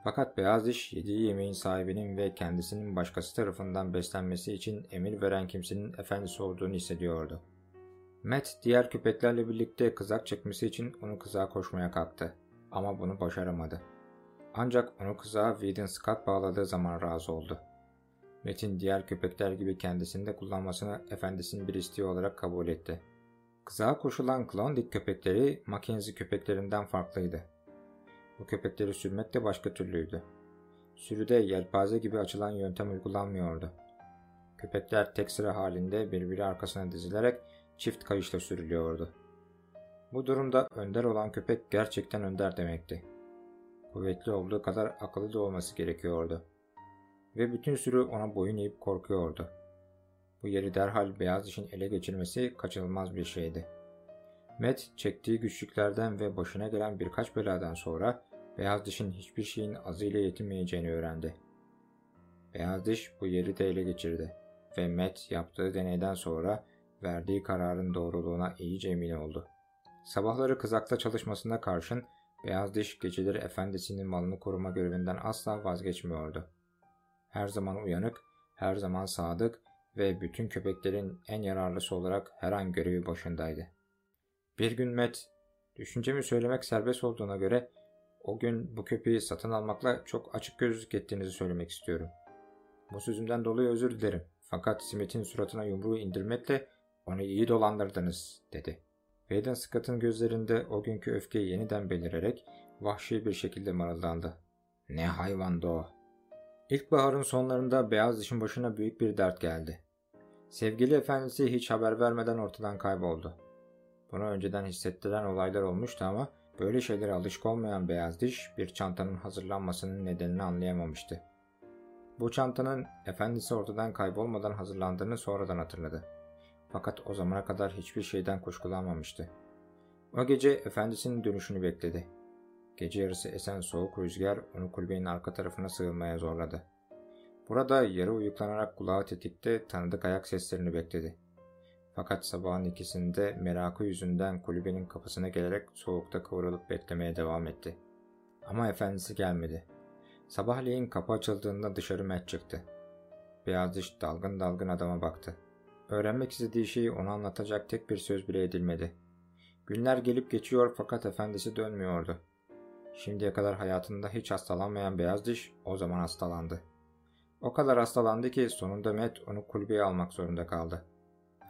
Fakat beyaz diş yediği yemeğin sahibinin ve kendisinin başkası tarafından beslenmesi için emir veren kimsenin efendisi olduğunu hissediyordu. Matt diğer köpeklerle birlikte kızak çekmesi için onu kızağa koşmaya kalktı. Ama bunu başaramadı. Ancak onu kızağa Whedon Scott bağladığı zaman razı oldu. Matt'in diğer köpekler gibi kendisini de kullanmasını efendisinin bir isteği olarak kabul etti. Kızağa koşulan Klondike köpekleri Mackenzie köpeklerinden farklıydı. Bu köpekleri sürmek de başka türlüydü. Sürüde yelpaze gibi açılan yöntem uygulanmıyordu. Köpekler tek sıra halinde birbiri arkasına dizilerek çift kayışla sürülüyordu. Bu durumda önder olan köpek gerçekten önder demekti. Kuvvetli olduğu kadar akıllı da olması gerekiyordu. Ve bütün sürü ona boyun eğip korkuyordu. Bu yeri derhal beyaz dişin ele geçirmesi kaçınılmaz bir şeydi. Matt çektiği güçlüklerden ve başına gelen birkaç beladan sonra beyaz dişin hiçbir şeyin azıyla yetinmeyeceğini öğrendi. Beyaz diş bu yeri de ele geçirdi ve Matt yaptığı deneyden sonra verdiği kararın doğruluğuna iyice emin oldu. Sabahları kızakta çalışmasına karşın Beyaz Diş geceleri efendisinin malını koruma görevinden asla vazgeçmiyordu. Her zaman uyanık, her zaman sadık ve bütün köpeklerin en yararlısı olarak her an görevi başındaydı. Bir gün Matt, düşüncemi söylemek serbest olduğuna göre o gün bu köpeği satın almakla çok açık gözlük ettiğinizi söylemek istiyorum. Bu sözümden dolayı özür dilerim. Fakat Smith'in suratına yumruğu indirmekle onu iyi dolandırdınız dedi. Whedon Scott'ın gözlerinde o günkü öfke yeniden belirerek vahşi bir şekilde mırıldandı. Ne hayvandı o. İlkbaharın sonlarında beyaz dişin başına büyük bir dert geldi. Sevgili efendisi hiç haber vermeden ortadan kayboldu. Bunu önceden hissettiren olaylar olmuştu ama böyle şeylere alışık olmayan beyaz diş bir çantanın hazırlanmasının nedenini anlayamamıştı. Bu çantanın efendisi ortadan kaybolmadan hazırlandığını sonradan hatırladı. Fakat o zamana kadar hiçbir şeyden kuşkulanmamıştı. O gece efendisinin dönüşünü bekledi. Gece yarısı esen soğuk rüzgar onu kulübenin arka tarafına sığınmaya zorladı. Burada yarı uyuklanarak kulağı tetikte tanıdık ayak seslerini bekledi. Fakat sabahın ikisinde merakı yüzünden kulübenin kapısına gelerek soğukta kıvrılıp beklemeye devam etti. Ama efendisi gelmedi. Sabahleyin kapı açıldığında dışarı Matt çıktı. Beyaz diş dalgın dalgın adama baktı. Öğrenmek istediği şeyi ona anlatacak tek bir söz bile edilmedi. Günler gelip geçiyor fakat efendisi dönmüyordu. Şimdiye kadar hayatında hiç hastalanmayan beyaz diş o zaman hastalandı. O kadar hastalandı ki sonunda Matt onu kulübeye almak zorunda kaldı.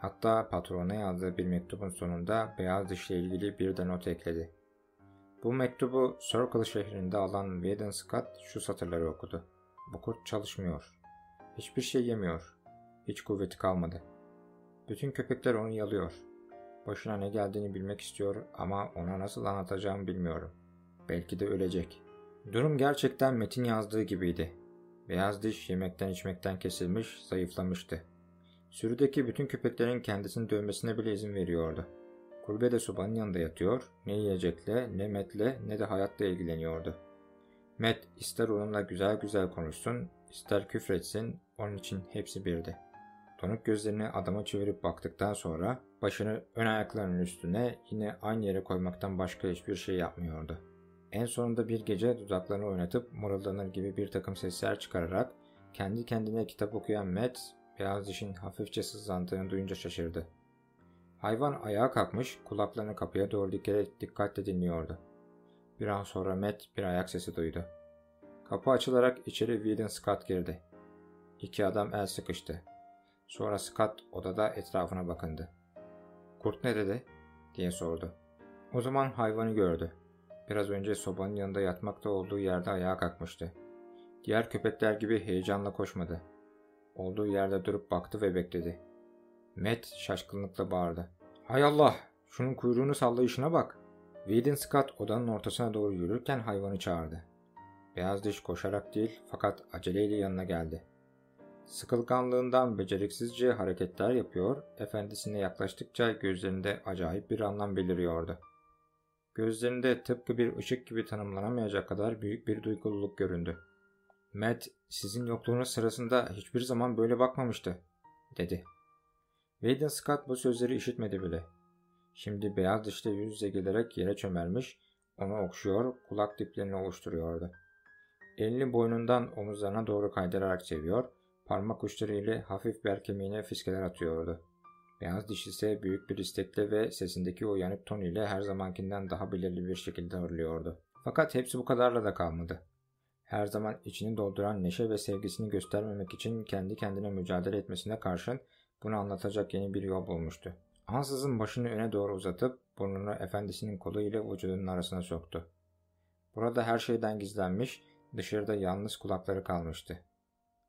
Hatta patrona yazdığı bir mektubun sonunda beyaz dişle ilgili bir de not ekledi. Bu mektubu Circle şehrinde alan Whedon Scott şu satırları okudu. Bu kurt çalışmıyor. Hiçbir şey yemiyor. Hiç kuvveti kalmadı. Bütün köpekler onu yalıyor. Başına ne geldiğini bilmek istiyor ama ona nasıl anlatacağımı bilmiyorum. Belki de ölecek. Durum gerçekten Metin yazdığı gibiydi. Beyaz diş yemekten içmekten kesilmiş, zayıflamıştı. Sürüdeki bütün köpeklerin kendisini dövmesine bile izin veriyordu. Kulübede sobanın yanında yatıyor, ne yiyecekle, ne Met'le ne de hayatla ilgileniyordu. Met ister onunla güzel güzel konuşsun, ister küfretsin, onun için hepsi birdi. Donuk gözlerini adama çevirip baktıktan sonra başını ön ayaklarının üstüne yine aynı yere koymaktan başka hiçbir şey yapmıyordu. En sonunda bir gece dudaklarını oynatıp mırıldanır gibi bir takım sesler çıkararak kendi kendine kitap okuyan Matt beyaz dişin hafifçe sızlandığını duyunca şaşırdı. Hayvan ayağa kalkmış kulaklarını kapıya doğru dikerek dikkatle dinliyordu. Bir an sonra Matt bir ayak sesi duydu. Kapı açılarak içeri Whedon Scott girdi. İki adam el sıkıştı. Sonra Scott odada etrafına bakındı. Kurt ne dedi? diye sordu. O zaman hayvanı gördü. Biraz önce sobanın yanında yatmakta olduğu yerde ayağa kalkmıştı. Diğer köpekler gibi heyecanla koşmadı. Olduğu yerde durup baktı ve bekledi. Matt şaşkınlıkla bağırdı. Hay Allah! Şunun kuyruğunu sallayışına bak. Whedon Scott odanın ortasına doğru yürürken hayvanı çağırdı. Beyaz diş koşarak değil fakat aceleyle yanına geldi. Sıkılganlığından beceriksizce hareketler yapıyor, efendisine yaklaştıkça gözlerinde acayip bir anlam beliriyordu. Gözlerinde tıpkı bir ışık gibi tanımlanamayacak kadar büyük bir duygululuk göründü. Matt, sizin yokluğunuz sırasında hiçbir zaman böyle bakmamıştı, dedi. Wayden Scott bu sözleri işitmedi bile. Şimdi beyaz dişle yüz yüze gelerek yere çömelmiş, onu okşuyor, kulak diplerini oluşturuyordu. Elini boynundan omuzlarına doğru kaydırarak seviyor, parmak uçları ile hafif bel kemiğine fiskeler atıyordu. Beyaz diş ise büyük bir istekle ve sesindeki o yanık ton ile her zamankinden daha belirli bir şekilde hırlıyordu. Fakat hepsi bu kadarla da kalmadı. Her zaman içini dolduran neşe ve sevgisini göstermemek için kendi kendine mücadele etmesine karşın bunu anlatacak yeni bir yol bulmuştu. Ansızın başını öne doğru uzatıp burnunu efendisinin kolu ile vücudunun arasına soktu. Burada her şeyden gizlenmiş, dışarıda yalnız kulakları kalmıştı.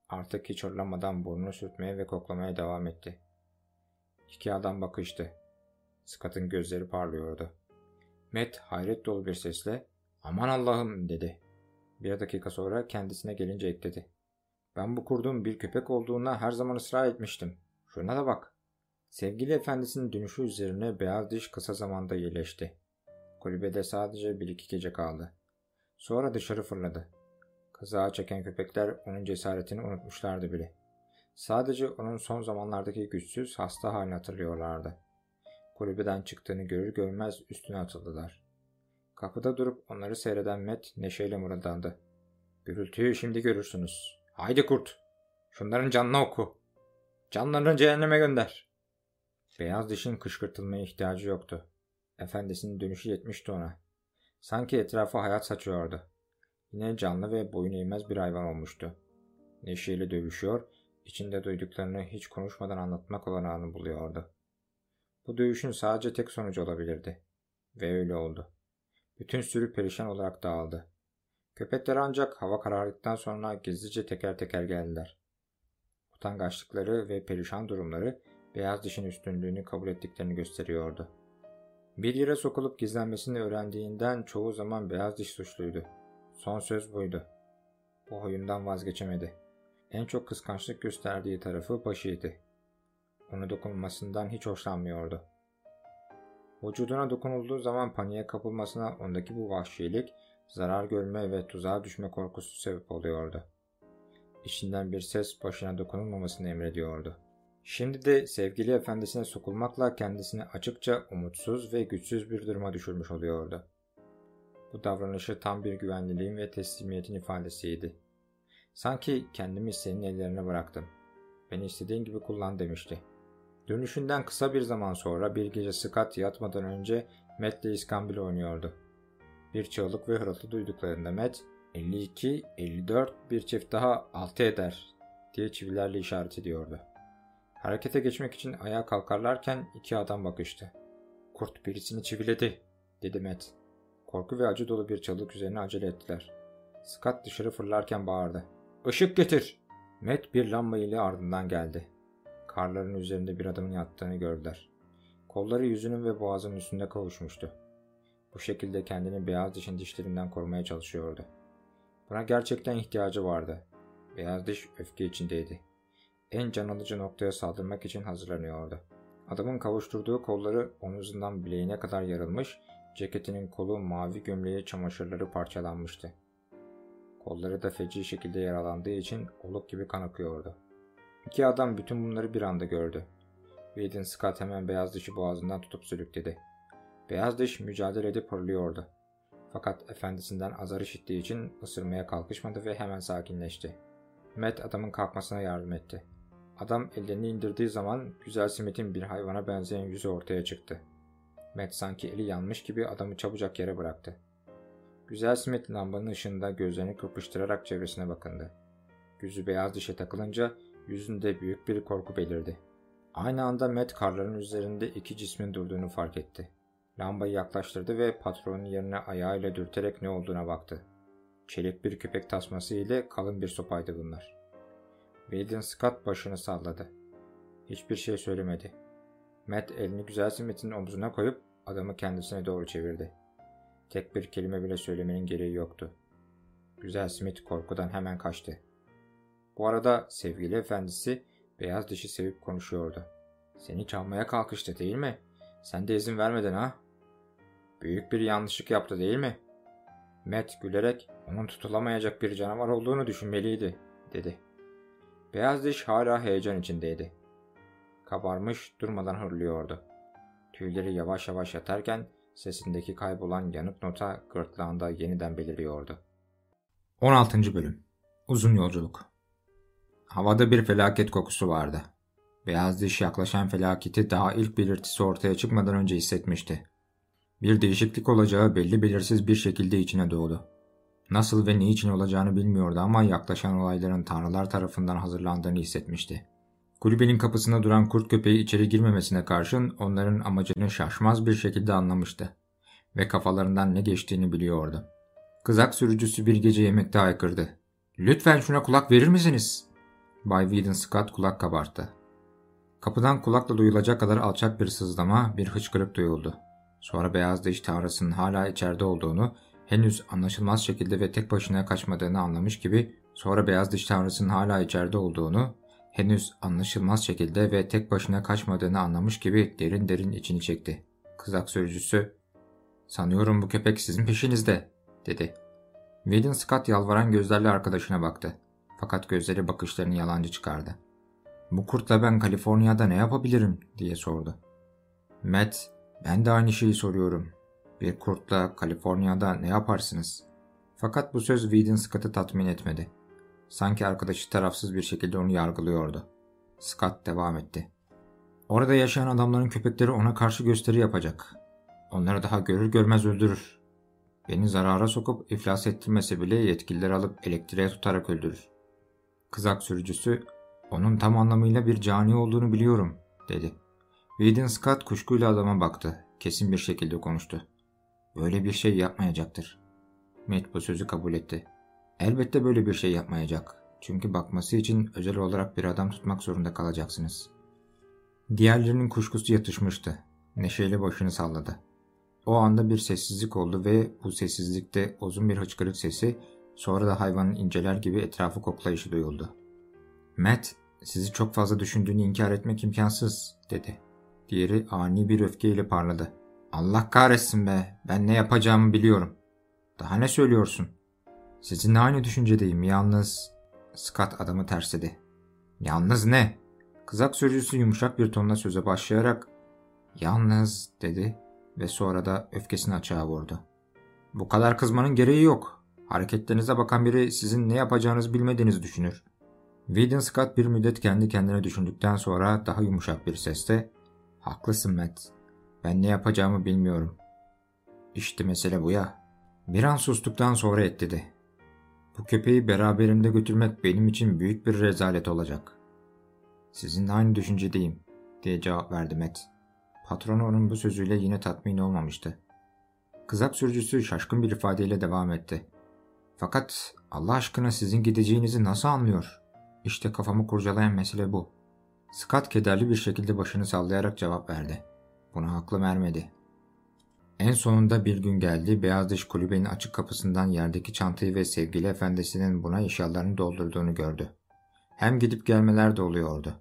Artık hiç horlamadan burnunu sürtmeye ve koklamaya devam etti. İki adam bakıştı. Scott'ın gözleri parlıyordu. Matt hayret dolu bir sesle ''Aman Allah'ım'' dedi. Bir dakika sonra kendisine gelince ekledi. ''Ben bu kurdun bir köpek olduğuna her zaman ısrar etmiştim. Şuna da bak.'' Sevgili efendisinin dönüşü üzerine beyaz diş kısa zamanda iyileşti. Kulübede sadece bir iki gece kaldı. Sonra dışarı fırladı. Kazağa çeken köpekler onun cesaretini unutmuşlardı bile. Sadece onun son zamanlardaki güçsüz hasta halini hatırlıyorlardı. Kulübeden çıktığını görür görmez üstüne atıldılar. Kapıda durup onları seyreden Met neşeyle mırıldandı. Gürültüyü şimdi görürsünüz. Haydi kurt. Şunların canını oku. Canlarını cehenneme gönder. Beyaz dişin kışkırtılmaya ihtiyacı yoktu. Efendisinin dönüşü yetmişti ona. Sanki etrafa hayat saçıyordu. Yine canlı ve boyun eğmez bir hayvan olmuştu. Neşeyle dövüşüyor, içinde duyduklarını hiç konuşmadan anlatmak olanağını buluyordu. Bu dövüşün sadece tek sonucu olabilirdi. Ve öyle oldu. Bütün sürü perişan olarak dağıldı. Köpekler ancak hava karardıktan sonra gizlice teker teker geldiler. Utangaçlıkları ve perişan durumları beyaz dişin üstünlüğünü kabul ettiklerini gösteriyordu. Bir yere sokulup gizlenmesini öğrendiğinden çoğu zaman beyaz diş suçluydu. Son söz buydu. Bu huyundan vazgeçemedi. En çok kıskançlık gösterdiği tarafı başıydı. Onu dokunmasından hiç hoşlanmıyordu. Vücuduna dokunulduğu zaman paniğe kapılmasına ondaki bu vahşilik, zarar görme ve tuzağa düşme korkusu sebep oluyordu. İçinden bir ses başına dokunulmamasını emrediyordu. Şimdi de sevgili efendisine sokulmakla kendisini açıkça umutsuz ve güçsüz bir duruma düşürmüş oluyordu. Bu davranışı tam bir güvenliliğin ve teslimiyetin ifadesiydi. Sanki kendimi senin ellerine bıraktım. Beni istediğin gibi kullan demişti. Dönüşünden kısa bir zaman sonra bir gece Scott yatmadan önce Matt ile İskambil oynuyordu. Bir çığlık ve hırıltı duyduklarında Matt 52, 54 bir çift daha 6 eder diye çivilerle işaret ediyordu. Harekete geçmek için ayağa kalkarlarken iki adam bakıştı. Kurt birisini çiviledi dedi Matt. Korku ve acı dolu bir çığlık üzerine acele ettiler. Scott dışarı fırlarken bağırdı. Işık getir! Matt bir lamba ile ardından geldi. Karların üzerinde bir adamın yattığını gördüler. Kolları yüzünün ve boğazının üstünde kavuşmuştu. Bu şekilde kendini beyaz dişin dişlerinden korumaya çalışıyordu. Buna gerçekten ihtiyacı vardı. Beyaz diş öfke içindeydi. En can alıcı noktaya saldırmak için hazırlanıyordu. Adamın kavuşturduğu kolları omuzundan bileğine kadar yarılmış, ceketinin kolu mavi gömleği çamaşırları parçalanmıştı. Kolları da feci şekilde yaralandığı için oluk gibi kan akıyordu. İki adam bütün bunları bir anda gördü. Whedon Scott hemen beyaz dişi boğazından tutup sürükledi. Beyaz diş mücadele edip hırlıyordu. Fakat efendisinden azar işittiği için ısırmaya kalkışmadı ve hemen sakinleşti. Matt adamın kalkmasına yardım etti. Adam ellerini indirdiği zaman güzel Smith'in bir hayvana benzeyen yüzü ortaya çıktı. Matt sanki eli yanmış gibi adamı çabucak yere bıraktı. Güzel Smith lambanın ışığında gözlerini kırpıştırarak çevresine bakındı. Yüzü beyaz dişe takılınca yüzünde büyük bir korku belirdi. Aynı anda Matt karların üzerinde iki cismin durduğunu fark etti. Lambayı yaklaştırdı ve patronun yerine ayağıyla dürterek ne olduğuna baktı. Çelik bir köpek tasması ile kalın bir sopaydı bunlar. William Scott başını salladı. Hiçbir şey söylemedi. Matt elini güzel Smith'in omzuna koyup adamı kendisine doğru çevirdi. Tek bir kelime bile söylemenin gereği yoktu. Güzel Smith korkudan hemen kaçtı. Bu arada sevgili efendisi beyaz dişi sevip konuşuyordu. Seni çalmaya kalkıştı değil mi? Sen de izin vermedin ha? Büyük bir yanlışlık yaptı değil mi? Matt gülerek onun tutulamayacak bir canavar olduğunu düşünmeliydi, dedi. Beyaz diş hala heyecan içindeydi. Kabarmış durmadan hırlıyordu. Tüyleri yavaş yavaş yatarken sesindeki kaybolan yanık nota gırtlağında yeniden beliriyordu. 16. Bölüm Uzun Yolculuk Havada bir felaket kokusu vardı. Beyaz diş yaklaşan felaketi daha ilk belirtisi ortaya çıkmadan önce hissetmişti. Bir değişiklik olacağı belli belirsiz bir şekilde içine doğdu. Nasıl ve niçin olacağını bilmiyordu ama yaklaşan olayların tanrılar tarafından hazırlandığını hissetmişti. Kulübenin kapısında duran kurt köpeği içeri girmemesine karşın onların amacını şaşmaz bir şekilde anlamıştı. Ve kafalarından ne geçtiğini biliyordu. Kızak sürücüsü bir gece yemekte haykırdı. ''Lütfen şuna kulak verir misiniz?'' Bay Whedon Scott kulak kabarttı. Kapıdan kulakla duyulacak kadar alçak bir sızlama, bir hıçkırık duyuldu. Sonra beyaz diş tanrısının hala içeride olduğunu, henüz anlaşılmaz şekilde ve tek başına kaçmadığını anlamış gibi, sonra beyaz diş tanrısının hala içeride olduğunu, henüz anlaşılmaz şekilde ve tek başına kaçmadığını anlamış gibi derin derin içini çekti. Kızak sürücüsü, ''Sanıyorum bu köpek sizin peşinizde.'' dedi. Whedon Scott yalvaran gözlerle arkadaşına baktı. Fakat gözleri bakışlarını yalancı çıkardı. ''Bu kurtla ben Kaliforniya'da ne yapabilirim?'' diye sordu. Matt, ''Ben de aynı şeyi soruyorum. Bir kurtla Kaliforniya'da ne yaparsınız?'' Fakat bu söz Whedon Scott'ı tatmin etmedi. Sanki arkadaşı tarafsız bir şekilde onu yargılıyordu. Scott devam etti. Orada yaşayan adamların köpekleri ona karşı gösteri yapacak. Onları daha görür görmez öldürür. Beni zarara sokup iflas ettirmese bile yetkilileri alıp elektriğe tutarak öldürür. Kızak sürücüsü, onun tam anlamıyla bir cani olduğunu biliyorum, dedi. Whedon Scott kuşkuyla adama baktı. Kesin bir şekilde konuştu. Böyle bir şey yapmayacaktır. Matt bu sözü kabul etti. Elbette böyle bir şey yapmayacak. Çünkü bakması için özel olarak bir adam tutmak zorunda kalacaksınız. Diğerlerinin kuşkusu yatışmıştı. Neşeyle başını salladı. O anda bir sessizlik oldu ve bu sessizlikte uzun bir hıçkırık sesi sonra da hayvanın inceler gibi etrafı koklayışı duyuldu. Matt, sizi çok fazla düşündüğünü inkar etmek imkansız, dedi. Diğeri ani bir öfkeyle parladı. Allah kahretsin be. Ben ne yapacağımı biliyorum. Daha ne söylüyorsun? Sizinle aynı düşüncedeyim. Yalnız... Scott adamı tersledi. Yalnız ne? Kızak sözcüsü yumuşak bir tonla söze başlayarak yalnız dedi ve sonra da öfkesini açığa vurdu. Bu kadar kızmanın gereği yok. Hareketlerinize bakan biri sizin ne yapacağınızı bilmediğinizi düşünür. Whedon Scott bir müddet kendi kendine düşündükten sonra daha yumuşak bir sesle ''Haklısın Matt. Ben ne yapacağımı bilmiyorum. İşte mesele bu ya.'' Bir an sustuktan sonra ekledi. ''Bu köpeği beraberimde götürmek benim için büyük bir rezalet olacak.'' ''Sizinle aynı düşüncedeyim.'' diye cevap verdi Matt. Patron onun bu sözüyle yine tatmin olmamıştı. Kızak sürücüsü şaşkın bir ifadeyle devam etti. Fakat Allah aşkına sizin gideceğinizi nasıl anlıyor? İşte kafamı kurcalayan mesele bu. Scott kederli bir şekilde başını sallayarak cevap verdi. Buna aklım ermedi. En sonunda bir gün geldi, beyaz dış kulübenin açık kapısından yerdeki çantayı ve sevgili efendisinin buna eşyalarını doldurduğunu gördü. Hem gidip gelmeler de oluyordu.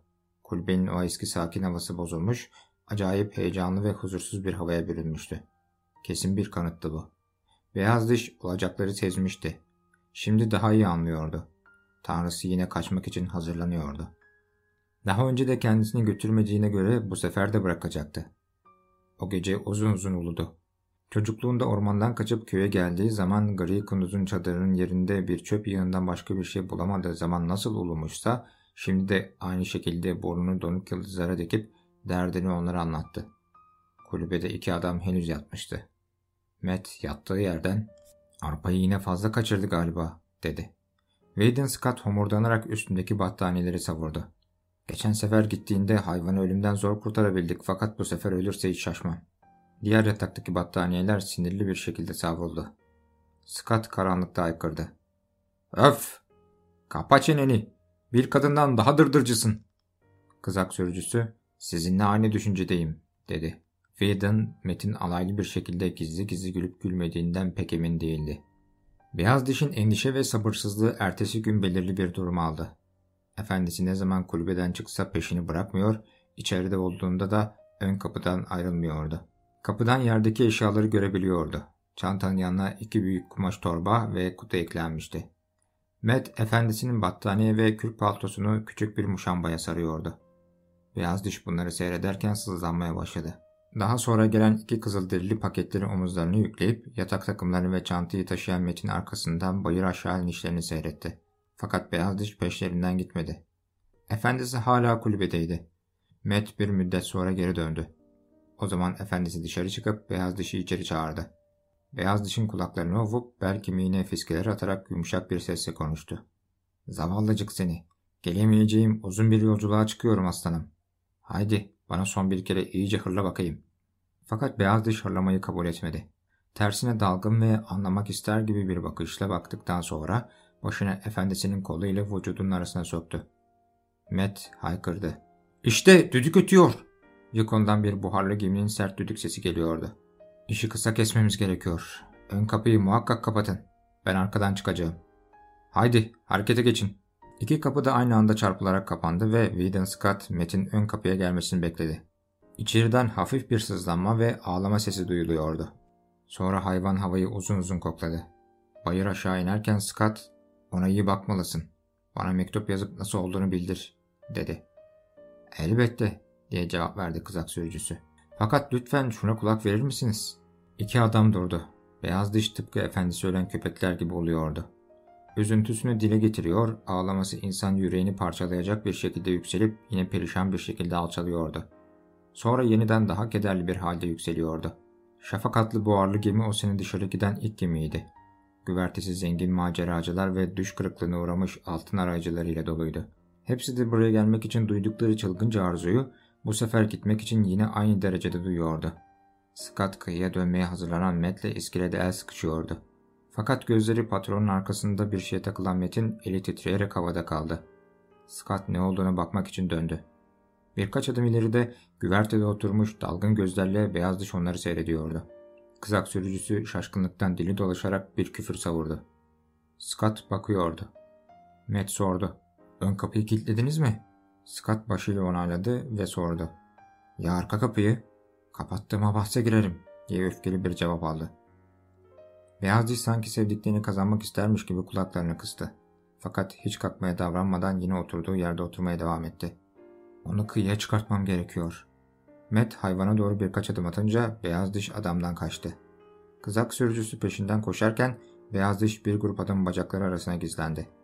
Kulübenin o eski sakin havası bozulmuş, acayip heyecanlı ve huzursuz bir havaya bürünmüştü. Kesin bir kanıttı bu. Beyaz dış olacakları sezmişti. Şimdi daha iyi anlıyordu. Tanrısı yine kaçmak için hazırlanıyordu. Daha önce de kendisini götürmediğine göre bu sefer de bırakacaktı. O gece uzun uzun uludu. Çocukluğunda ormandan kaçıp köye geldiği zaman gri kunduzun çadırının yerinde bir çöp yığından başka bir şey bulamadığı zaman nasıl ulumuşsa şimdi de aynı şekilde burnunu donuk yıldızlara dikip derdini onlara anlattı. Kulübede iki adam henüz yatmıştı. Matt yattığı yerden ''Arpayı yine fazla kaçırdı galiba'' dedi. Wayden Scott homurdanarak üstündeki battaniyeleri savurdu. Geçen sefer gittiğinde hayvanı ölümden zor kurtarabildik fakat bu sefer ölürse hiç şaşmam. Diğer yataktaki battaniyeler sinirli bir şekilde savruldu. Scott karanlıkta aykırdı. Öf! Kapa çeneni! Bir kadından daha dırdırcısın. Kızak sürücüsü, sizinle aynı düşüncedeyim, dedi. Whedon, Metin alaylı bir şekilde gizli gizli gülüp gülmediğinden pek emin değildi. Beyaz dişin endişe ve sabırsızlığı ertesi gün belirli bir durum aldı. Efendisi ne zaman kulübeden çıksa peşini bırakmıyor, içeride olduğunda da ön kapıdan ayrılmıyordu. Kapıdan yerdeki eşyaları görebiliyordu. Çantanın yanına iki büyük kumaş torba ve kutu eklenmişti. Matt efendisinin battaniye ve kürk paltosunu küçük bir muşambaya sarıyordu. Beyaz diş bunları seyrederken sızlanmaya başladı. Daha sonra gelen iki kızılderili paketleri omuzlarına yükleyip yatak takımlarını ve çantayı taşıyan Metin arkasından bayır aşağı inişlerini seyretti. Fakat beyaz diş peşlerinden gitmedi. Efendisi hala kulübedeydi. Met bir müddet sonra geri döndü. O zaman efendisi dışarı çıkıp beyaz dişi içeri çağırdı. Beyaz dişin kulaklarını ovup bel kemiğine fiskeler atarak yumuşak bir sesle konuştu. Zavallıcık seni. Gelemeyeceğim uzun bir yolculuğa çıkıyorum aslanım. Haydi bana son bir kere iyice hırla bakayım. Fakat beyaz diş hırlamayı kabul etmedi. Tersine dalgın ve anlamak ister gibi bir bakışla baktıktan sonra başını efendisinin koluyla vücudunun arasına soktu. Matt haykırdı. İşte düdük ötüyor. Yukondan bir buharlı geminin sert düdük sesi geliyordu. İşi kısa kesmemiz gerekiyor. Ön kapıyı muhakkak kapatın. Ben arkadan çıkacağım. Haydi harekete geçin. İki kapı da aynı anda çarpılarak kapandı ve Whedon Scott Matt'in ön kapıya gelmesini bekledi. İçeriden hafif bir sızlanma ve ağlama sesi duyuluyordu. Sonra hayvan havayı uzun uzun kokladı. Bayır aşağı inerken Scott, ona iyi bakmalısın. Bana mektup yazıp nasıl olduğunu bildir, dedi. Elbette, diye cevap verdi kızak sürücüsü. Fakat lütfen şuna kulak verir misiniz? İki adam durdu. Beyaz diş tıpkı efendisi ölen köpekler gibi oluyordu. Üzüntüsünü dile getiriyor, ağlaması insan yüreğini parçalayacak bir şekilde yükselip yine perişan bir şekilde alçalıyordu. Sonra yeniden daha kederli bir halde yükseliyordu. Şafak adlı buharlı gemi o sene dışarı giden ilk gemiydi. Güvertesi zengin maceracılar ve düş kırıklığına uğramış altın arayıcılarıyla doluydu. Hepsi de buraya gelmek için duydukları çılgınca arzuyu bu sefer gitmek için yine aynı derecede duyuyordu. Scott kıyıya dönmeye hazırlanan Matt'le iskelede el sıkışıyordu. Fakat gözleri patronun arkasında bir şeye takılan Metin eli titreyerek havada kaldı. Scott ne olduğuna bakmak için döndü. Birkaç adım ileride güvertede oturmuş dalgın gözlerle beyaz dış onları seyrediyordu. Kızak sürücüsü şaşkınlıktan dili dolaşarak bir küfür savurdu. Scott bakıyordu. Matt sordu. Ön kapıyı kilitlediniz mi? Scott başıyla onayladı ve sordu. Ya arka kapıyı? Kapattığıma bahse girerim. diye öfkeli bir cevap aldı. Beyaz diş sanki sevdiklerini kazanmak istermiş gibi kulaklarını kıstı. Fakat hiç kalkmaya davranmadan yine oturduğu yerde oturmaya devam etti. Onu kıyıya çıkartmam gerekiyor. Matt hayvana doğru birkaç adım atınca beyaz diş adamdan kaçtı. Kızak sürücüsü peşinden koşarken beyaz diş bir grup adamın bacakları arasına gizlendi.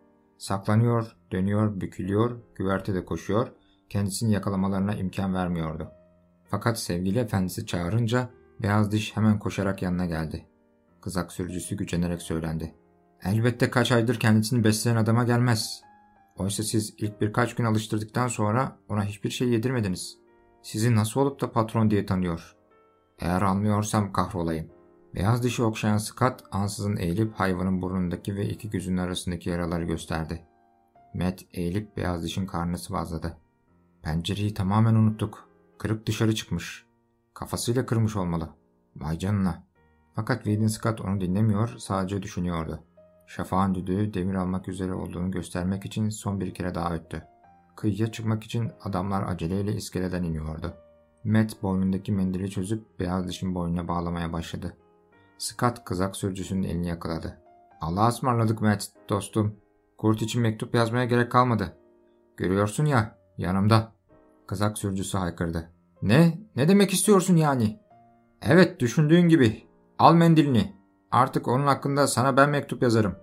Saklanıyor, dönüyor, bükülüyor, güvertede koşuyor, kendisini yakalamalarına imkan vermiyordu. Fakat sevgili efendisi çağırınca beyaz diş hemen koşarak yanına geldi. Kızak sürücüsü gücenerek söylendi. Elbette kaç aydır kendisini besleyen adama gelmez. Oysa siz ilk birkaç gün alıştırdıktan sonra ona hiçbir şey yedirmediniz. Sizi nasıl olup da patron diye tanıyor. Eğer anlıyorsam kahrolayım. Beyaz dişi okşayan Scott ansızın eğilip hayvanın burnundaki ve iki gözünün arasındaki yaraları gösterdi. Matt eğilip beyaz dişin karnını sıvazladı. Pencereyi tamamen unuttuk. Kırıp dışarı çıkmış. Kafasıyla kırmış olmalı. Vay canına. Fakat Whedon Scott onu dinlemiyor, sadece düşünüyordu. Şafağın düdüğü demir almak üzere olduğunu göstermek için son bir kere daha öttü. Kıyıya çıkmak için adamlar aceleyle iskeleden iniyordu. Matt boynundaki mendili çözüp beyaz dişin boynuna bağlamaya başladı. Scott kızak sürücüsünün elini yakaladı. Allah'a ısmarladık Matt dostum. Kurt için mektup yazmaya gerek kalmadı. Görüyorsun ya yanımda. Kızak sürücüsü haykırdı. Ne? Ne demek istiyorsun yani? Evet düşündüğün gibi. Al mendilini. Artık onun hakkında sana ben mektup yazarım.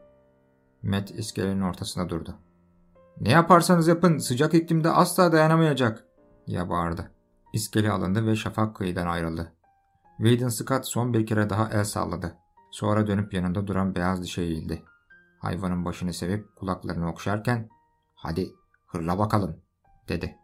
Matt iskelenin ortasında durdu. Ne yaparsanız yapın sıcak iklimde asla dayanamayacak diye bağırdı. İskele alındı ve şafak kıyıdan ayrıldı. Whedon Scott son bir kere daha el salladı. Sonra dönüp yanında duran beyaz dişe eğildi. Hayvanın başını sevip kulaklarını okşarken ''Hadi hırla bakalım'' dedi.